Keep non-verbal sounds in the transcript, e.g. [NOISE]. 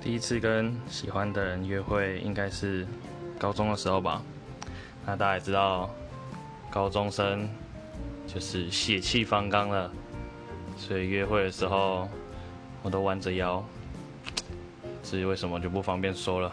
第一次跟喜欢的人约会应该是高中的时候吧。那大家也知道高中生就是血气方刚了所以约会的时候我都弯着腰 [TSK] 至于为什么就不方便说了。